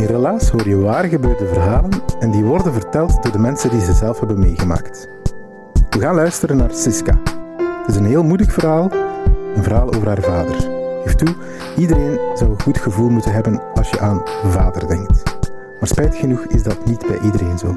In Relaas hoor je waar gebeurde verhalen en die worden verteld door de mensen die ze zelf hebben meegemaakt. We gaan luisteren naar Siska. Het is een heel moedig verhaal, een verhaal over haar vader. Geef toe, iedereen zou een goed gevoel moeten hebben als je aan vader denkt. Maar spijtig genoeg is dat niet bij iedereen zo.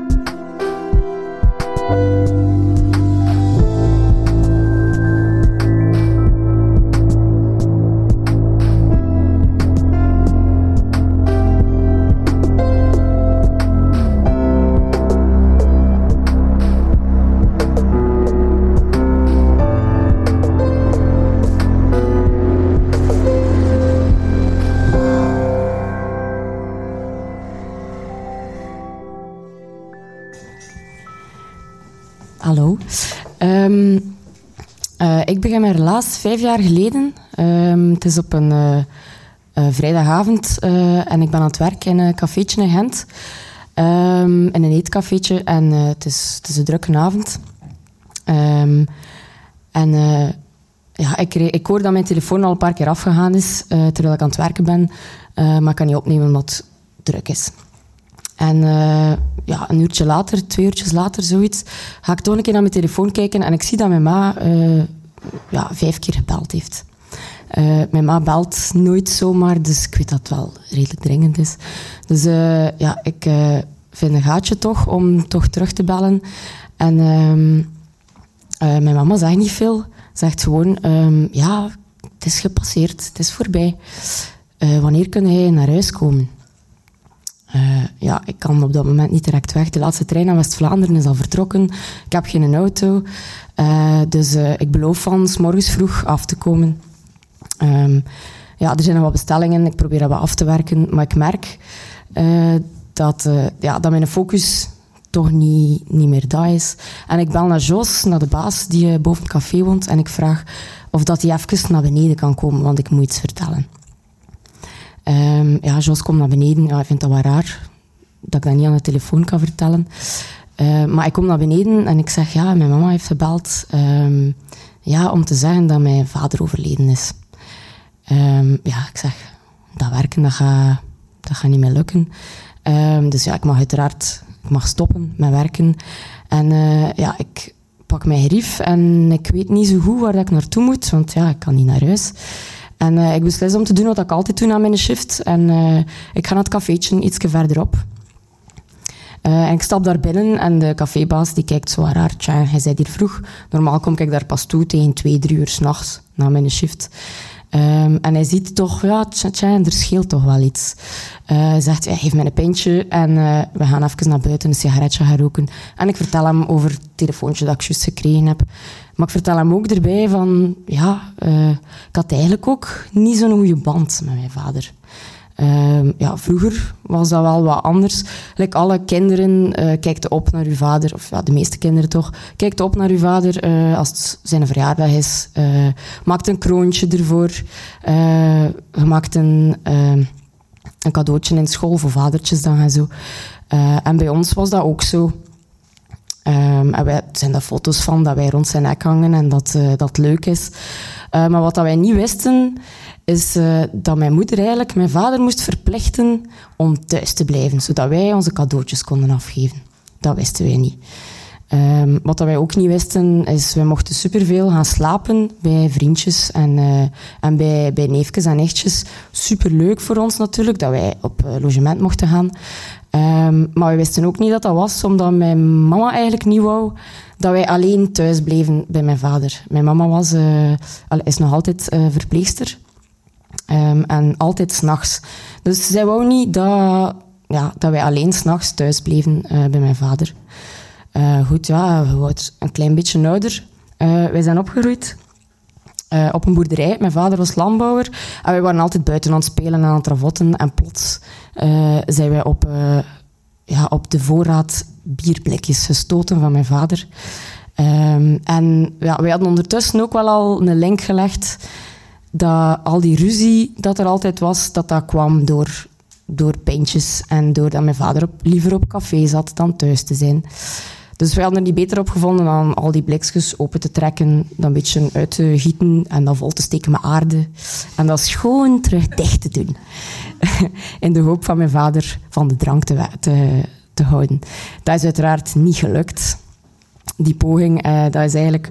Hallo. Ehm, eh, ik begin mijn relaas vijf jaar geleden. Ehm, het is op een eh, eh, vrijdagavond en ik ben aan het werk in een cafeetje in Gent. Ehm, in een eetcafeetje en het, is, het is een drukke avond. en ja, ik, ik hoor dat mijn telefoon al een paar keer afgegaan is terwijl ik aan het werken ben. maar ik kan niet opnemen omdat het druk is. En ja, een uurtje later, twee uurtjes later, zoiets, ga ik toch een keer naar mijn telefoon kijken en ik zie dat mijn ma uh, ja, vijf keer gebeld heeft. Uh, mijn ma belt nooit zomaar, dus ik weet dat het wel redelijk dringend is. Dus ja, ik vind een gaatje toch om toch terug te bellen. En ehm, mijn mama zegt niet veel. Zegt gewoon, um, ja, het is gepasseerd, het is voorbij. wanneer kun jij naar huis komen? Uh, ja, ik kan op dat moment niet direct weg. De laatste trein naar West-Vlaanderen is al vertrokken. Ik heb geen auto. Uh, dus uh, ik beloof van morgens vroeg af te komen. Um, ja, er zijn nog wat bestellingen. Ik probeer dat wat af te werken. Maar ik merk dat, ja, dat mijn focus toch niet, niet meer daar is. En ik bel naar Jos, naar de baas die boven het café woont. En ik vraag of dat hij even naar beneden kan komen, want ik moet iets vertellen. Um, ja, Jos komt naar beneden. Ja, ik vind dat wel raar dat ik dat niet aan de telefoon kan vertellen. Uh, maar ik kom naar beneden en ik zeg, ja, mijn mama heeft gebeld um, ja, om te zeggen dat mijn vader overleden is. Ja, ik zeg, dat werken, dat gaat, dat niet meer lukken. dus ja, ik mag uiteraard ik mag stoppen met werken. En uh, ja, ik pak mijn grief en ik weet niet zo goed waar ik naartoe moet, want ja, ik kan niet naar huis. En uh, ik beslis om te doen wat ik altijd doe na mijn shift. En uh, ik ga naar het cafeetje iets verderop. Uh, en ik stap daar binnen en de cafébaas die kijkt zo raar. Tja, hij zei hier vroeg. Normaal kom ik daar pas toe tegen twee, drie uur s'nachts na mijn shift. Um, en hij ziet toch, ja, tja, tja, er scheelt toch wel iets. Uh, hij zegt, hij geeft mij een pintje en uh, we gaan even naar buiten een sigaretje gaan roken. En ik vertel hem over het telefoontje dat ik juist gekregen heb. Maar ik vertel hem ook erbij van, ja, uh, ik had eigenlijk ook niet zo'n goede band met mijn vader. Uh, ja, vroeger was dat wel wat anders. Alle kinderen uh, kijken op naar uw vader, of ja, de meeste kinderen toch, kijkt op naar uw vader uh, als het zijn verjaardag is. Uh, maakt een kroontje ervoor. je maakt een, een cadeautje in school voor vadertjes dan en zo. en bij ons was dat ook zo. Um, en wij zijn daar foto's van dat wij rond zijn nek hangen en dat uh, dat leuk is. Uh, maar wat dat wij niet wisten, is uh, dat mijn moeder eigenlijk mijn vader moest verplichten om thuis te blijven, zodat wij onze cadeautjes konden afgeven. Dat wisten wij niet. Um, wat dat wij ook niet wisten, is wij mochten superveel gaan slapen bij vriendjes en, en bij, bij neefjes en nichtjes. Superleuk voor ons natuurlijk, dat wij op logement mochten gaan. Um, maar we wisten ook niet dat dat was, omdat mijn mama eigenlijk niet wou dat wij alleen thuis bleven bij mijn vader. Mijn mama was, uh, is nog altijd uh, verpleegster. Um, en altijd s'nachts. Dus zij wou niet dat, ja, dat wij alleen s'nachts thuis bleven bij mijn vader. goed, ja, we waren een klein beetje ouder. wij zijn opgegroeid. op een boerderij. Mijn vader was landbouwer. En wij waren altijd buiten aan het spelen en aan het ravotten. En plots zijn wij op, ja, op de voorraad bierblikjes gestoten van mijn vader. Um, en ja, wij hadden ondertussen ook wel al een link gelegd dat al die ruzie dat er altijd was, dat dat kwam door, door pintjes en doordat mijn vader op, liever op café zat dan thuis te zijn. Dus wij hadden er niet beter op gevonden dan al die blikjes open te trekken, dan een beetje uit te gieten en dan vol te steken met aarde. En dat schoon terug dicht te doen. In de hoop van mijn vader van de drank te, te, houden. Dat is uiteraard niet gelukt. Die poging, eh, dat is eigenlijk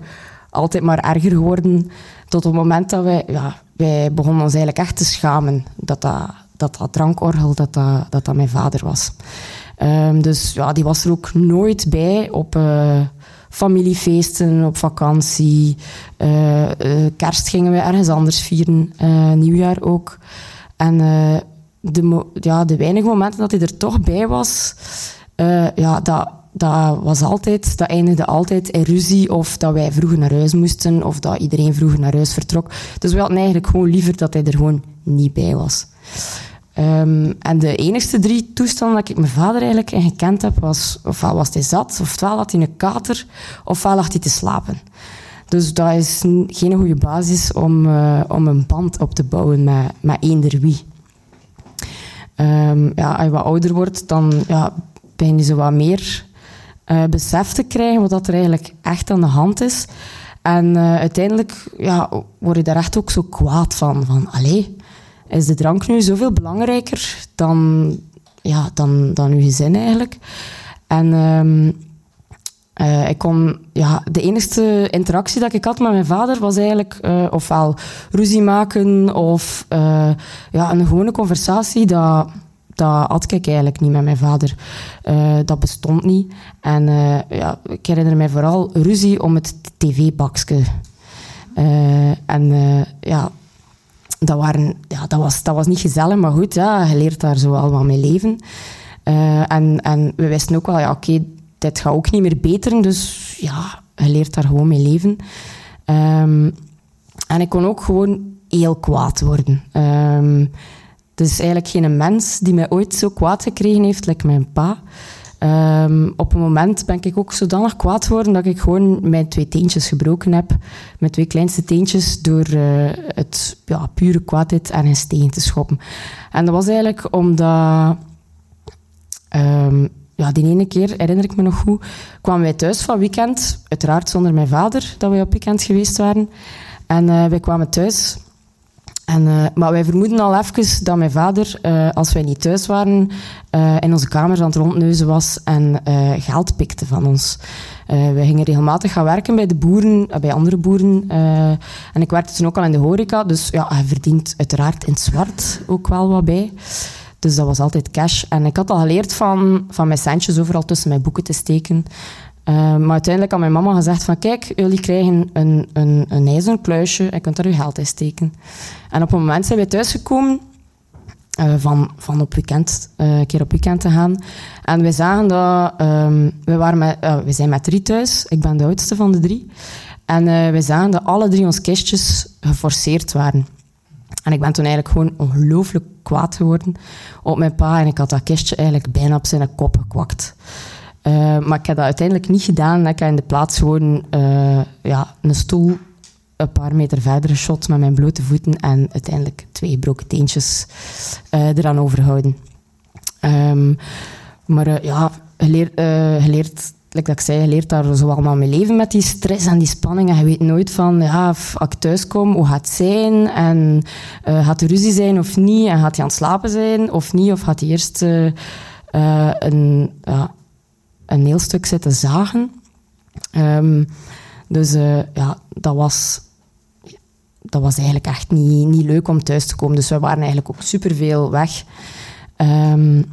altijd maar erger geworden. Tot het moment dat wij, ja, wij begonnen ons eigenlijk echt te schamen dat dat, dat, drankorgel, dat, dat dat mijn vader was. Ehm, dus ja, die was er ook nooit bij op uh, familiefeesten, op vakantie. Uh, kerst gingen we ergens anders vieren, nieuwjaar ook. En de, ja, de weinige momenten dat hij er toch bij was, ja, dat, dat was altijd, dat eindigde altijd in ruzie of dat wij vroeger naar huis moesten of dat iedereen vroeger naar huis vertrok. Dus we hadden eigenlijk gewoon liever dat hij er gewoon niet bij was. Um, en de enigste drie toestanden dat ik mijn vader eigenlijk in gekend heb, was ofwel was hij zat, ofwel had hij een kater, ofwel lag hij te slapen. Dus dat is geen goede basis om, uh, om een band op te bouwen met, met eender wie. Um, ja, als je wat ouder wordt, dan ja, ben je zo wat meer uh, besef te krijgen wat er eigenlijk echt aan de hand is. En uh, uiteindelijk ja, word je daar echt ook zo kwaad van. Van, allee, is de drank nu zoveel belangrijker dan, ja, dan, dan uw gezin eigenlijk? En um, uh, ik kon, ja, de enige interactie dat ik had met mijn vader was eigenlijk uh, ofwel ruzie maken of uh, ja, een gewone conversatie dat dat had ik eigenlijk niet met mijn vader. Dat bestond niet. En ja, ik herinner mij vooral ruzie om het tv-bakje. En ja, dat, waren, ja dat, was, dat was niet gezellig, maar goed, ja, je leert daar zo allemaal mee leven. en, en we wisten ook wel, ja, oké, dit gaat ook niet meer beteren, dus ja, je leert daar gewoon mee leven. Um, en ik kon ook gewoon heel kwaad worden. Um, dus eigenlijk geen mens die mij ooit zo kwaad gekregen heeft, like mijn pa. Um, op een moment ben ik ook zodanig kwaad geworden dat ik gewoon mijn twee teentjes gebroken heb. Mijn twee kleinste teentjes door uh, het ja, pure kwaadheid en een steen te schoppen. En dat was eigenlijk omdat... Um, ja, die ene keer, herinner ik me nog goed, kwamen wij thuis van weekend. Uiteraard zonder mijn vader, dat wij op weekend geweest waren. En uh, wij kwamen thuis en, uh, maar wij vermoeden al even dat mijn vader, uh, als wij niet thuis waren, uh, in onze kamer aan het rondneuzen was en geld pikte van ons. wij gingen regelmatig gaan werken bij de boeren, bij andere boeren. en ik werkte toen ook al in de horeca, dus ja, hij verdient uiteraard in zwart ook wel wat bij. Dus dat was altijd cash. En ik had al geleerd van, van mijn centjes overal tussen mijn boeken te steken. Uh, maar uiteindelijk had mijn mama gezegd van kijk, jullie krijgen een, een, een ijzeren kluisje en kunt daar uw geld in steken. En op een moment zijn wij thuisgekomen uh, van, van op weekend, uh, een keer op weekend te gaan. En wij zagen dat, um, we, waren met, we zijn met drie thuis, ik ben de oudste van de drie. En wij zagen dat alle drie onze kistjes geforceerd waren. En ik ben toen eigenlijk gewoon ongelooflijk kwaad geworden op mijn pa en ik had dat kistje eigenlijk bijna op zijn kop gekwakt. Uh, maar ik heb dat uiteindelijk niet gedaan. Ik heb in de plaats gewoon uh, ja, een stoel een paar meter verder geschot met mijn blote voeten en uiteindelijk twee gebroken teentjes uh, eraan overhouden. Um, maar ja, je leert like dat ik zei, je leert daar zo allemaal mee leven met die stress en die spanning. En je weet nooit van, ja, als ik thuis kom, hoe gaat het zijn? En gaat er ruzie zijn of niet? En gaat hij aan het slapen zijn of niet? Of gaat hij eerst een, een heel stuk zitten zagen. Um, dus uh, ja, dat was, dat was eigenlijk echt niet, niet leuk om thuis te komen. Dus we waren eigenlijk ook superveel weg. Um,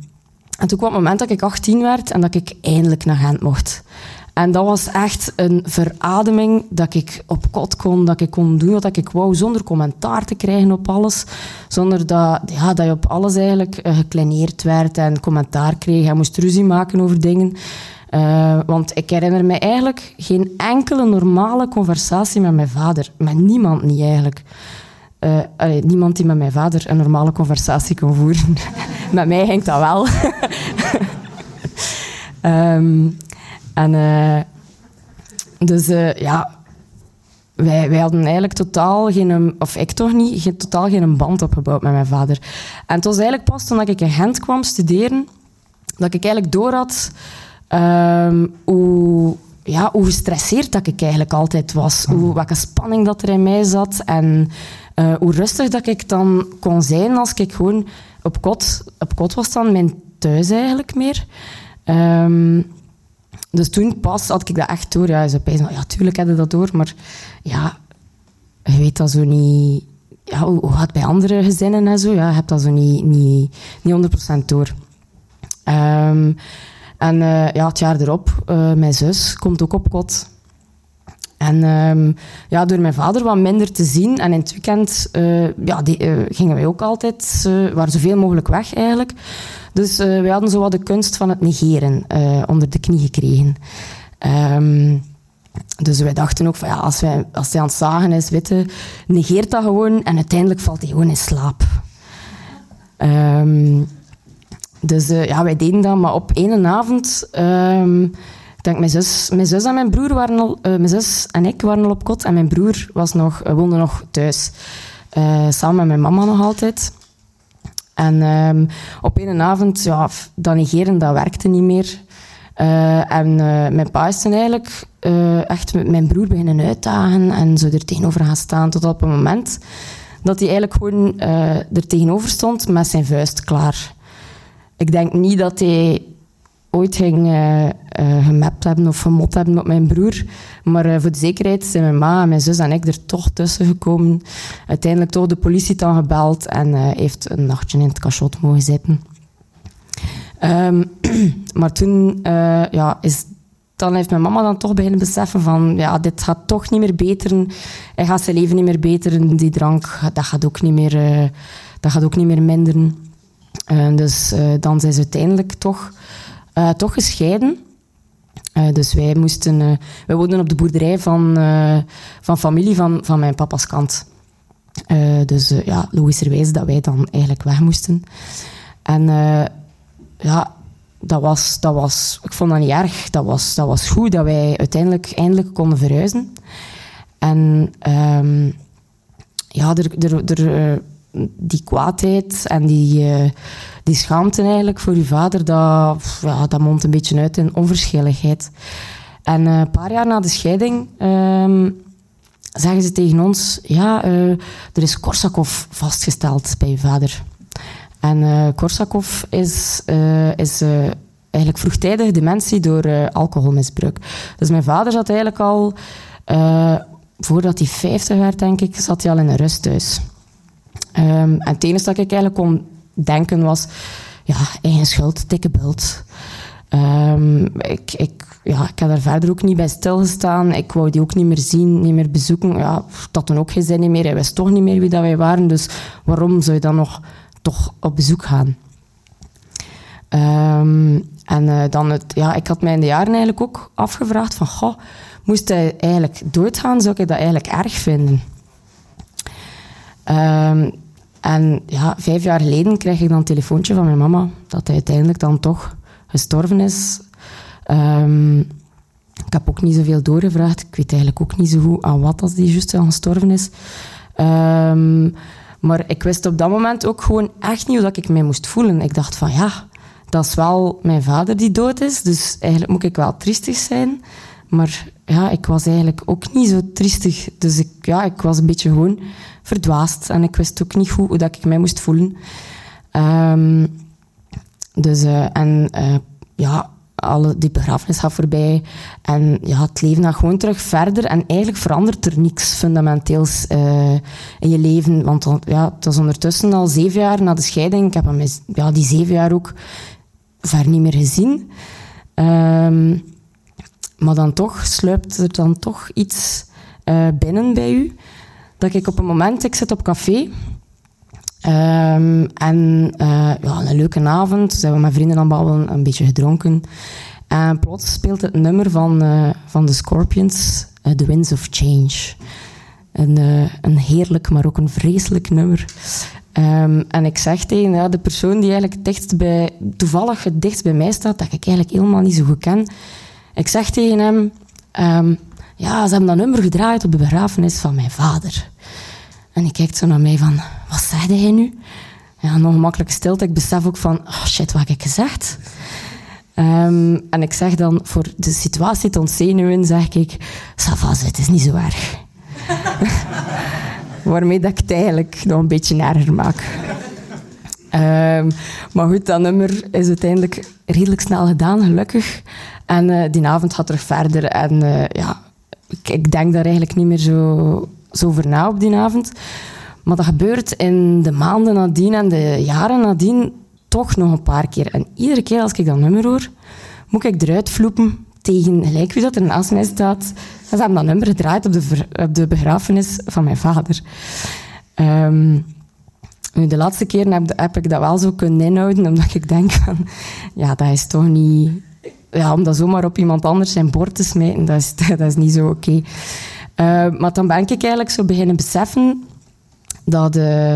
en toen kwam het moment dat ik 18 werd en dat ik eindelijk naar Gent mocht. En dat was echt een verademing dat ik op kot kon, dat ik kon doen wat ik wou, zonder commentaar te krijgen op alles. Zonder dat, ja, dat je op alles eigenlijk uh, gekleineerd werd en commentaar kreeg. Je moest ruzie maken over dingen. Uh, want ik herinner me eigenlijk geen enkele normale conversatie met mijn vader. Met niemand niet eigenlijk. Allee, niemand die met mijn vader een normale conversatie kon voeren. met mij ging dat wel. um, en uh, dus uh, ja, wij, wij hadden eigenlijk totaal geen, of ik toch niet, geen, totaal geen band opgebouwd met mijn vader. En het was eigenlijk pas toen ik in Gent kwam studeren, dat ik eigenlijk door had um, hoe, ja, hoe gestresseerd dat ik eigenlijk altijd was. Hoe, welke spanning dat er in mij zat en uh, hoe rustig dat ik dan kon zijn als ik gewoon op kot, op kot was dan mijn thuis eigenlijk meer. Um, dus toen pas had ik dat echt door. Ja, ze zei, ja, tuurlijk had je dat door, maar ja, je weet dat zo niet... Ja, hoe, gaat het bij andere gezinnen en zo? Ja, je hebt dat zo niet, niet, niet 100% door. Um, en uh, ja, het jaar erop, uh, mijn zus komt ook op kot. En um, ja, door mijn vader wat minder te zien en in het weekend uh, ja, die, gingen wij ook altijd, waren zoveel mogelijk weg eigenlijk. Dus uh, wij hadden zo wat de kunst van het negeren uh, onder de knie gekregen. Um, dus wij dachten ook van ja, als, wij, als hij aan het zagen is, witte, negeert dat gewoon en uiteindelijk valt hij gewoon in slaap. Um, dus uh, ja, wij deden dat, maar op één avond, ik denk mijn zus, mijn zus en mijn broer waren al, mijn zus en ik waren al op kot en mijn broer was nog, woonde nog thuis. samen met mijn mama nog altijd. En um, op een avond, ja, dat negeren, dat werkte niet meer. En mijn pa is toen eigenlijk echt met mijn broer beginnen uitdagen en zo er tegenover gaan staan. Tot op het moment dat hij eigenlijk gewoon er tegenover stond met zijn vuist klaar. Ik denk niet dat hij ooit ging gemapt hebben of gemot hebben op mijn broer. Maar uh, voor de zekerheid zijn mijn ma, mijn zus en ik er toch tussen gekomen. Uiteindelijk toch de politie dan gebeld en heeft een nachtje in het cachot mogen zitten. Um, maar toen ja, is, dan heeft mijn mama dan toch beginnen beseffen van ja, dit gaat toch niet meer beteren. Hij gaat zijn leven niet meer beteren. Die drank, dat gaat ook niet meer, dat gaat ook niet meer minderen. dus dan zijn ze uiteindelijk toch uh, toch gescheiden. Uh, dus wij moesten... Uh, wij woonden op de boerderij van, van familie van, van mijn papa's kant. dus ja, logischerwijs dat wij dan eigenlijk weg moesten. En ja, dat was, dat was... Ik vond dat niet erg. Dat was, dat was goed dat wij uiteindelijk eindelijk konden verhuizen. En... Um, ja, er... er, er die kwaadheid en die, uh, die schaamte eigenlijk voor je vader, dat, ja, dat mondt een beetje uit in onverschilligheid. En uh, een paar jaar na de scheiding um, zeggen ze tegen ons, ja, uh, er is Korsakov vastgesteld bij je vader. En Korsakov is, is eigenlijk vroegtijdige dementie door alcoholmisbruik. Dus mijn vader zat eigenlijk al, voordat hij 50 werd, denk ik, zat hij al in een rusthuis. En het enige dat ik eigenlijk kon denken was, ja, eigen schuld, dikke bult. Um, ik, ik, ja, ik heb daar verder ook niet bij stilgestaan. Ik wou die ook niet meer zien, niet meer bezoeken. Ja, dat dan ook geen zin meer. Hij wist toch niet meer wie dat wij waren. Dus waarom zou je dan nog toch op bezoek gaan? Um, en uh, dan het, ja, ik had mij in de jaren eigenlijk ook afgevraagd van, goh, moest hij eigenlijk doodgaan, zou ik dat eigenlijk erg vinden? Um, en ja, vijf jaar geleden kreeg ik dan een telefoontje van mijn mama dat hij uiteindelijk dan toch gestorven is. Um, ik heb ook niet zoveel doorgevraagd. Ik weet eigenlijk ook niet zo goed aan wat als die juist gestorven is. Um, maar ik wist op dat moment ook gewoon echt niet hoe ik mij moest voelen. Ik dacht van ja, dat is wel mijn vader die dood is, dus eigenlijk moet ik wel triestig zijn. Maar ja, ik was eigenlijk ook niet zo triestig. Dus ik, ja, ik was een beetje gewoon verdwaasd. En ik wist ook niet goed hoe dat ik mij moest voelen. Um, dus, uh, en uh, ja, alle, die begrafenis gaat voorbij. En ja, het leven gaat gewoon terug verder. En eigenlijk verandert er niks fundamenteels uh, in je leven. Want ja, het was ondertussen al zeven jaar na de scheiding. Ik heb hem ja, die zeven jaar ook ver niet meer gezien. Um, maar dan toch sluipt er dan toch iets uh, binnen bij u. Dat ik op een moment, ik zit op café. Um, en uh, ja, een leuke avond, zijn we met vrienden aan babbelen, een beetje gedronken. En plots speelt het nummer van, uh, van de Scorpions, The Winds of Change. Een, een heerlijk, maar ook een vreselijk nummer. Um, en ik zeg tegen ja, de persoon die eigenlijk dichtst bij, toevallig het dichtst bij mij staat, dat ik eigenlijk helemaal niet zo goed ken. Ik zeg tegen hem, um, ja, ze hebben dat nummer gedraaid op de begrafenis van mijn vader. En hij kijkt zo naar mij van, wat zei hij nu? Ja, een ongemakkelijke stilte. Ik besef ook van, oh shit, wat heb ik gezegd? Um, en ik zeg dan, voor de situatie te ontzenuwen, zeg ik, Savas, het is niet zo erg. Waarmee dat ik het eigenlijk nog een beetje erger maak. Um, maar goed, dat nummer is uiteindelijk redelijk snel gedaan, gelukkig. En uh, die avond gaat terug verder. En uh, ja, ik, ik, denk daar eigenlijk niet meer zo, zo over na op die avond. Maar dat gebeurt in de maanden nadien en de jaren nadien toch nog een paar keer. En iedere keer als ik dat nummer hoor, moet ik eruit vloepen tegen gelijk wie dat er naast mij staat. Ze hebben dat nummer gedraaid op de, op de begrafenis van mijn vader. Um, nu, de laatste keer heb, ik dat wel zo kunnen inhouden, omdat ik denk van, ja, dat is toch niet... Ja, om dat zomaar op iemand anders zijn bord te smijten, dat is, dat is niet zo oké. Uh, maar dan ben ik eigenlijk zo beginnen beseffen dat uh,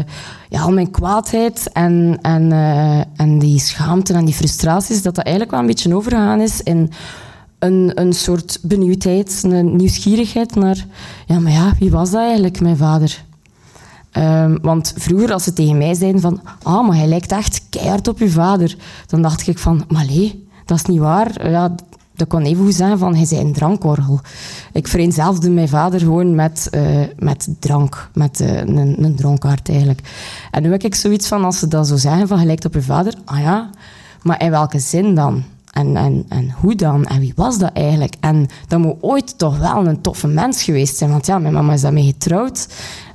ja, al mijn kwaadheid en, en, uh, en die schaamte en die frustraties, dat dat eigenlijk wel een beetje overgegaan is in een, een soort benieuwdheid, een nieuwsgierigheid naar, ja, maar ja, wie was dat eigenlijk, mijn vader? Um, want vroeger, als ze tegen mij zeiden van, ah, maar hij lijkt echt keihard op je vader, dan dacht ik van, maar dat is niet waar. Ja, dat kon even goed zijn van, hij zei een drankorgel. Ik vereenzelfde mijn vader gewoon met, uh, met drank, met uh, een, een dronkaard eigenlijk. En nu heb ik zoiets van, als ze dat zo zeggen van, hij lijkt op je vader, ah ja, maar in welke zin dan? En, en, en hoe dan? En wie was dat eigenlijk? En dat moet ooit toch wel een toffe mens geweest zijn. Want ja, mijn mama is daarmee getrouwd.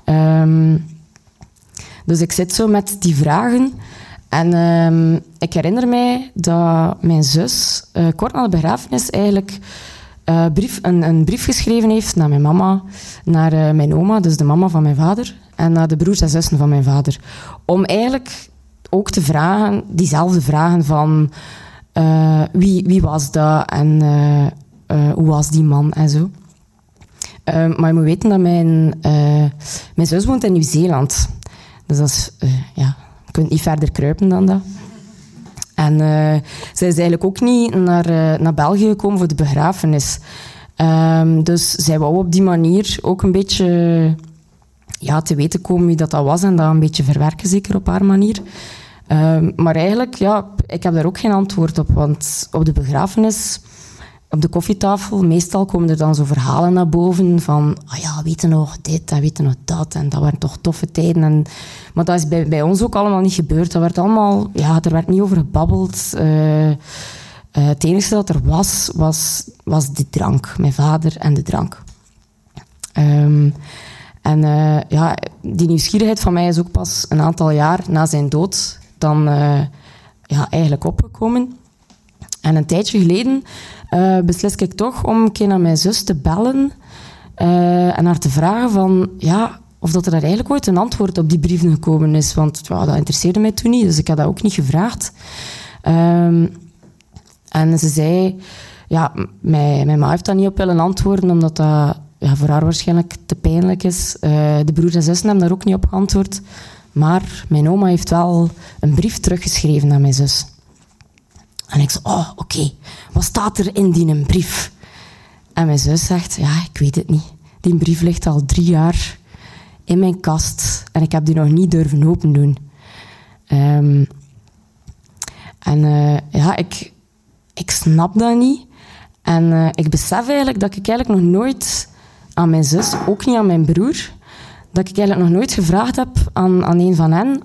Um, dus ik zit zo met die vragen. En um, ik herinner mij dat mijn zus uh, kort na de begrafenis eigenlijk uh, brief, een, een, brief geschreven heeft naar mijn mama, naar uh, mijn oma, dus de mama van mijn vader, en naar de broers en zussen van mijn vader. Om eigenlijk ook te vragen, diezelfde vragen van wie, wie was dat en hoe was die man en zo. Uh, maar je moet weten dat mijn, mijn zus woont in Nieuw-Zeeland. Dus dat is, ja, je kunt niet verder kruipen dan dat. En zij is eigenlijk ook niet naar, naar België gekomen voor de begrafenis. Um, dus zij wou op die manier ook een beetje ja, te weten komen wie dat, dat was en dat een beetje verwerken, zeker op haar manier. Um, maar eigenlijk, ja, ik heb daar ook geen antwoord op, want op de begrafenis op de koffietafel, meestal komen er dan zo verhalen naar boven van, ah ja, weet je nog dit en weet je nog dat en dat waren toch toffe tijden. En, maar dat is bij, ons ook allemaal niet gebeurd. Dat werd allemaal, ja, er werd niet over gebabbeld. Uh, uh, het enige dat er was, was, was de drank. Mijn vader en de drank. Um, en uh, ja, die nieuwsgierigheid van mij is ook pas een aantal jaar na zijn dood dan ja, eigenlijk opgekomen. En een tijdje geleden uh, beslis ik toch om een keer naar mijn zus te bellen uh, en haar te vragen van, ja, of dat er eigenlijk ooit een antwoord op die brieven gekomen is. Want dat interesseerde mij toen niet, dus ik had dat ook niet gevraagd. Um, en ze zei, ja, mijn, mijn ma heeft daar niet op willen antwoorden, omdat dat ja, voor haar waarschijnlijk te pijnlijk is. De broers en zussen hebben daar ook niet op geantwoord. Maar mijn oma heeft wel een brief teruggeschreven naar mijn zus. En ik zei, oh, oké, wat staat er in die brief? En mijn zus zegt, ja, ik weet het niet. Die brief ligt al drie jaar in mijn kast en ik heb die nog niet durven open doen. Um, en uh, ja, ik, ik snap dat niet. En uh, ik besef eigenlijk dat ik eigenlijk nog nooit aan mijn zus, ook niet aan mijn broer, dat ik eigenlijk nog nooit gevraagd heb aan, aan een van hen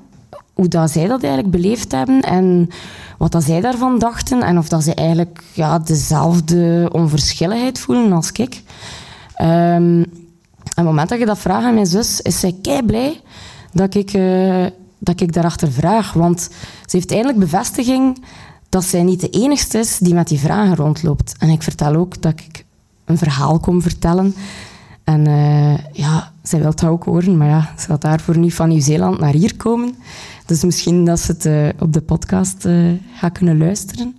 hoe dat zij dat eigenlijk beleefd hebben en wat dat zij daarvan dachten en of dat ze eigenlijk ja, dezelfde onverschilligheid voelen als ik. Um, op het moment dat je dat vraagt aan mijn zus, is zij kei blij dat ik, uh, dat ik daarachter vraag. Want ze heeft eindelijk bevestiging dat zij niet de enigste is die met die vragen rondloopt. En ik vertel ook dat ik een verhaal kom vertellen. En uh, ja, zij wil dat ook horen, maar ja, ze gaat daarvoor niet van Nieuw-Zeeland naar hier komen. Dus misschien dat ze het uh, op de podcast uh, gaat kunnen luisteren.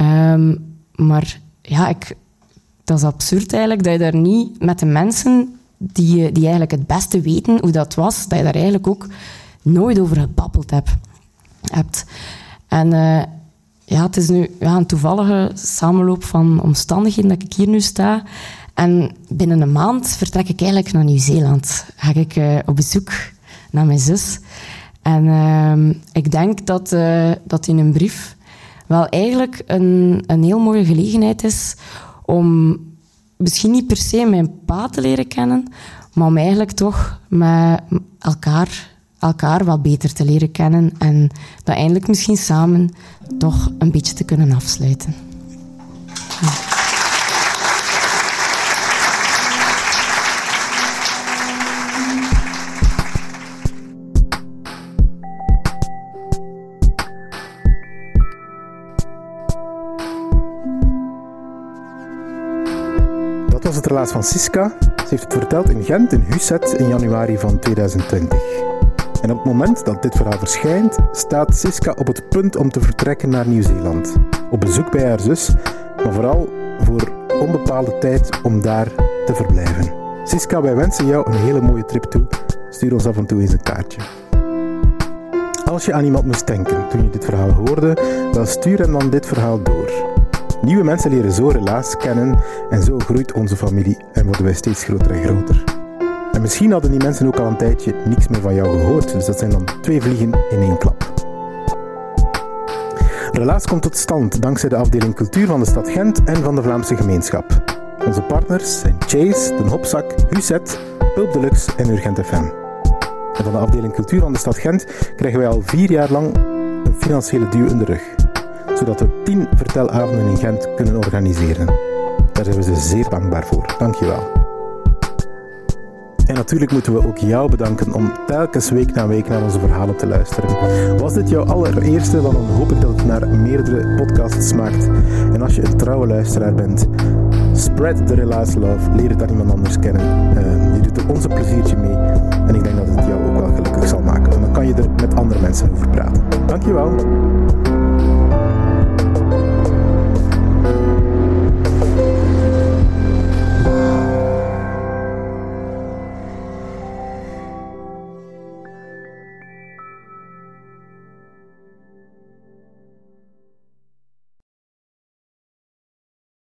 Um, maar ja, ik, dat is absurd eigenlijk, dat je daar niet met de mensen die, die eigenlijk het beste weten hoe dat was, dat je daar eigenlijk ook nooit over gebabbeld hebt. hebt. En ja, het is nu ja, een toevallige samenloop van omstandigheden dat ik hier nu sta. En binnen een maand vertrek ik eigenlijk naar Nieuw-Zeeland. Ga ik uh, op bezoek naar mijn zus. En uh, ik denk dat, uh, dat in een brief wel eigenlijk een, een heel mooie gelegenheid is om misschien niet per se mijn pa te leren kennen, maar om eigenlijk toch met elkaar, elkaar wat beter te leren kennen en dat eindelijk misschien samen toch een beetje te kunnen afsluiten. Relaas van Siska. Ze heeft het verteld in Gent, in Husset, in januari van 2020. En op het moment dat dit verhaal verschijnt, staat Siska op het punt om te vertrekken naar Nieuw-Zeeland. Op bezoek bij haar zus, maar vooral voor onbepaalde tijd om daar te verblijven. Siska, wij wensen jou een hele mooie trip toe. Stuur ons af en toe eens een kaartje. Als je aan iemand moest denken toen je dit verhaal hoorde, dan stuur hem dan dit verhaal door. Nieuwe mensen leren zo relaas kennen en zo groeit onze familie en worden wij steeds groter en groter. En misschien hadden die mensen ook al een tijdje niks meer van jou gehoord, dus dat zijn dan twee vliegen in één klap. Relaas komt tot stand dankzij de afdeling cultuur van de stad Gent en van de Vlaamse gemeenschap. Onze partners zijn Chase, Den Hopzak, Huset, Pulp Deluxe en Urgent FM. En van de afdeling cultuur van de stad Gent krijgen wij al vier jaar lang een financiële duw in de rug zodat we tien vertelavonden in Gent kunnen organiseren. Daar zijn we ze zeer dankbaar voor. Dankjewel. En natuurlijk moeten we ook jou bedanken om telkens week na week naar onze verhalen te luisteren. Was dit jouw allereerste, dan hoop ik dat het naar meerdere podcasts smaakt. En als je een trouwe luisteraar bent, spread the relaas love. Leer het aan iemand anders kennen. Uh, je doet er onze pleziertje mee. En ik denk dat het jou ook wel gelukkig zal maken. Want dan kan je er met andere mensen over praten. Dankjewel.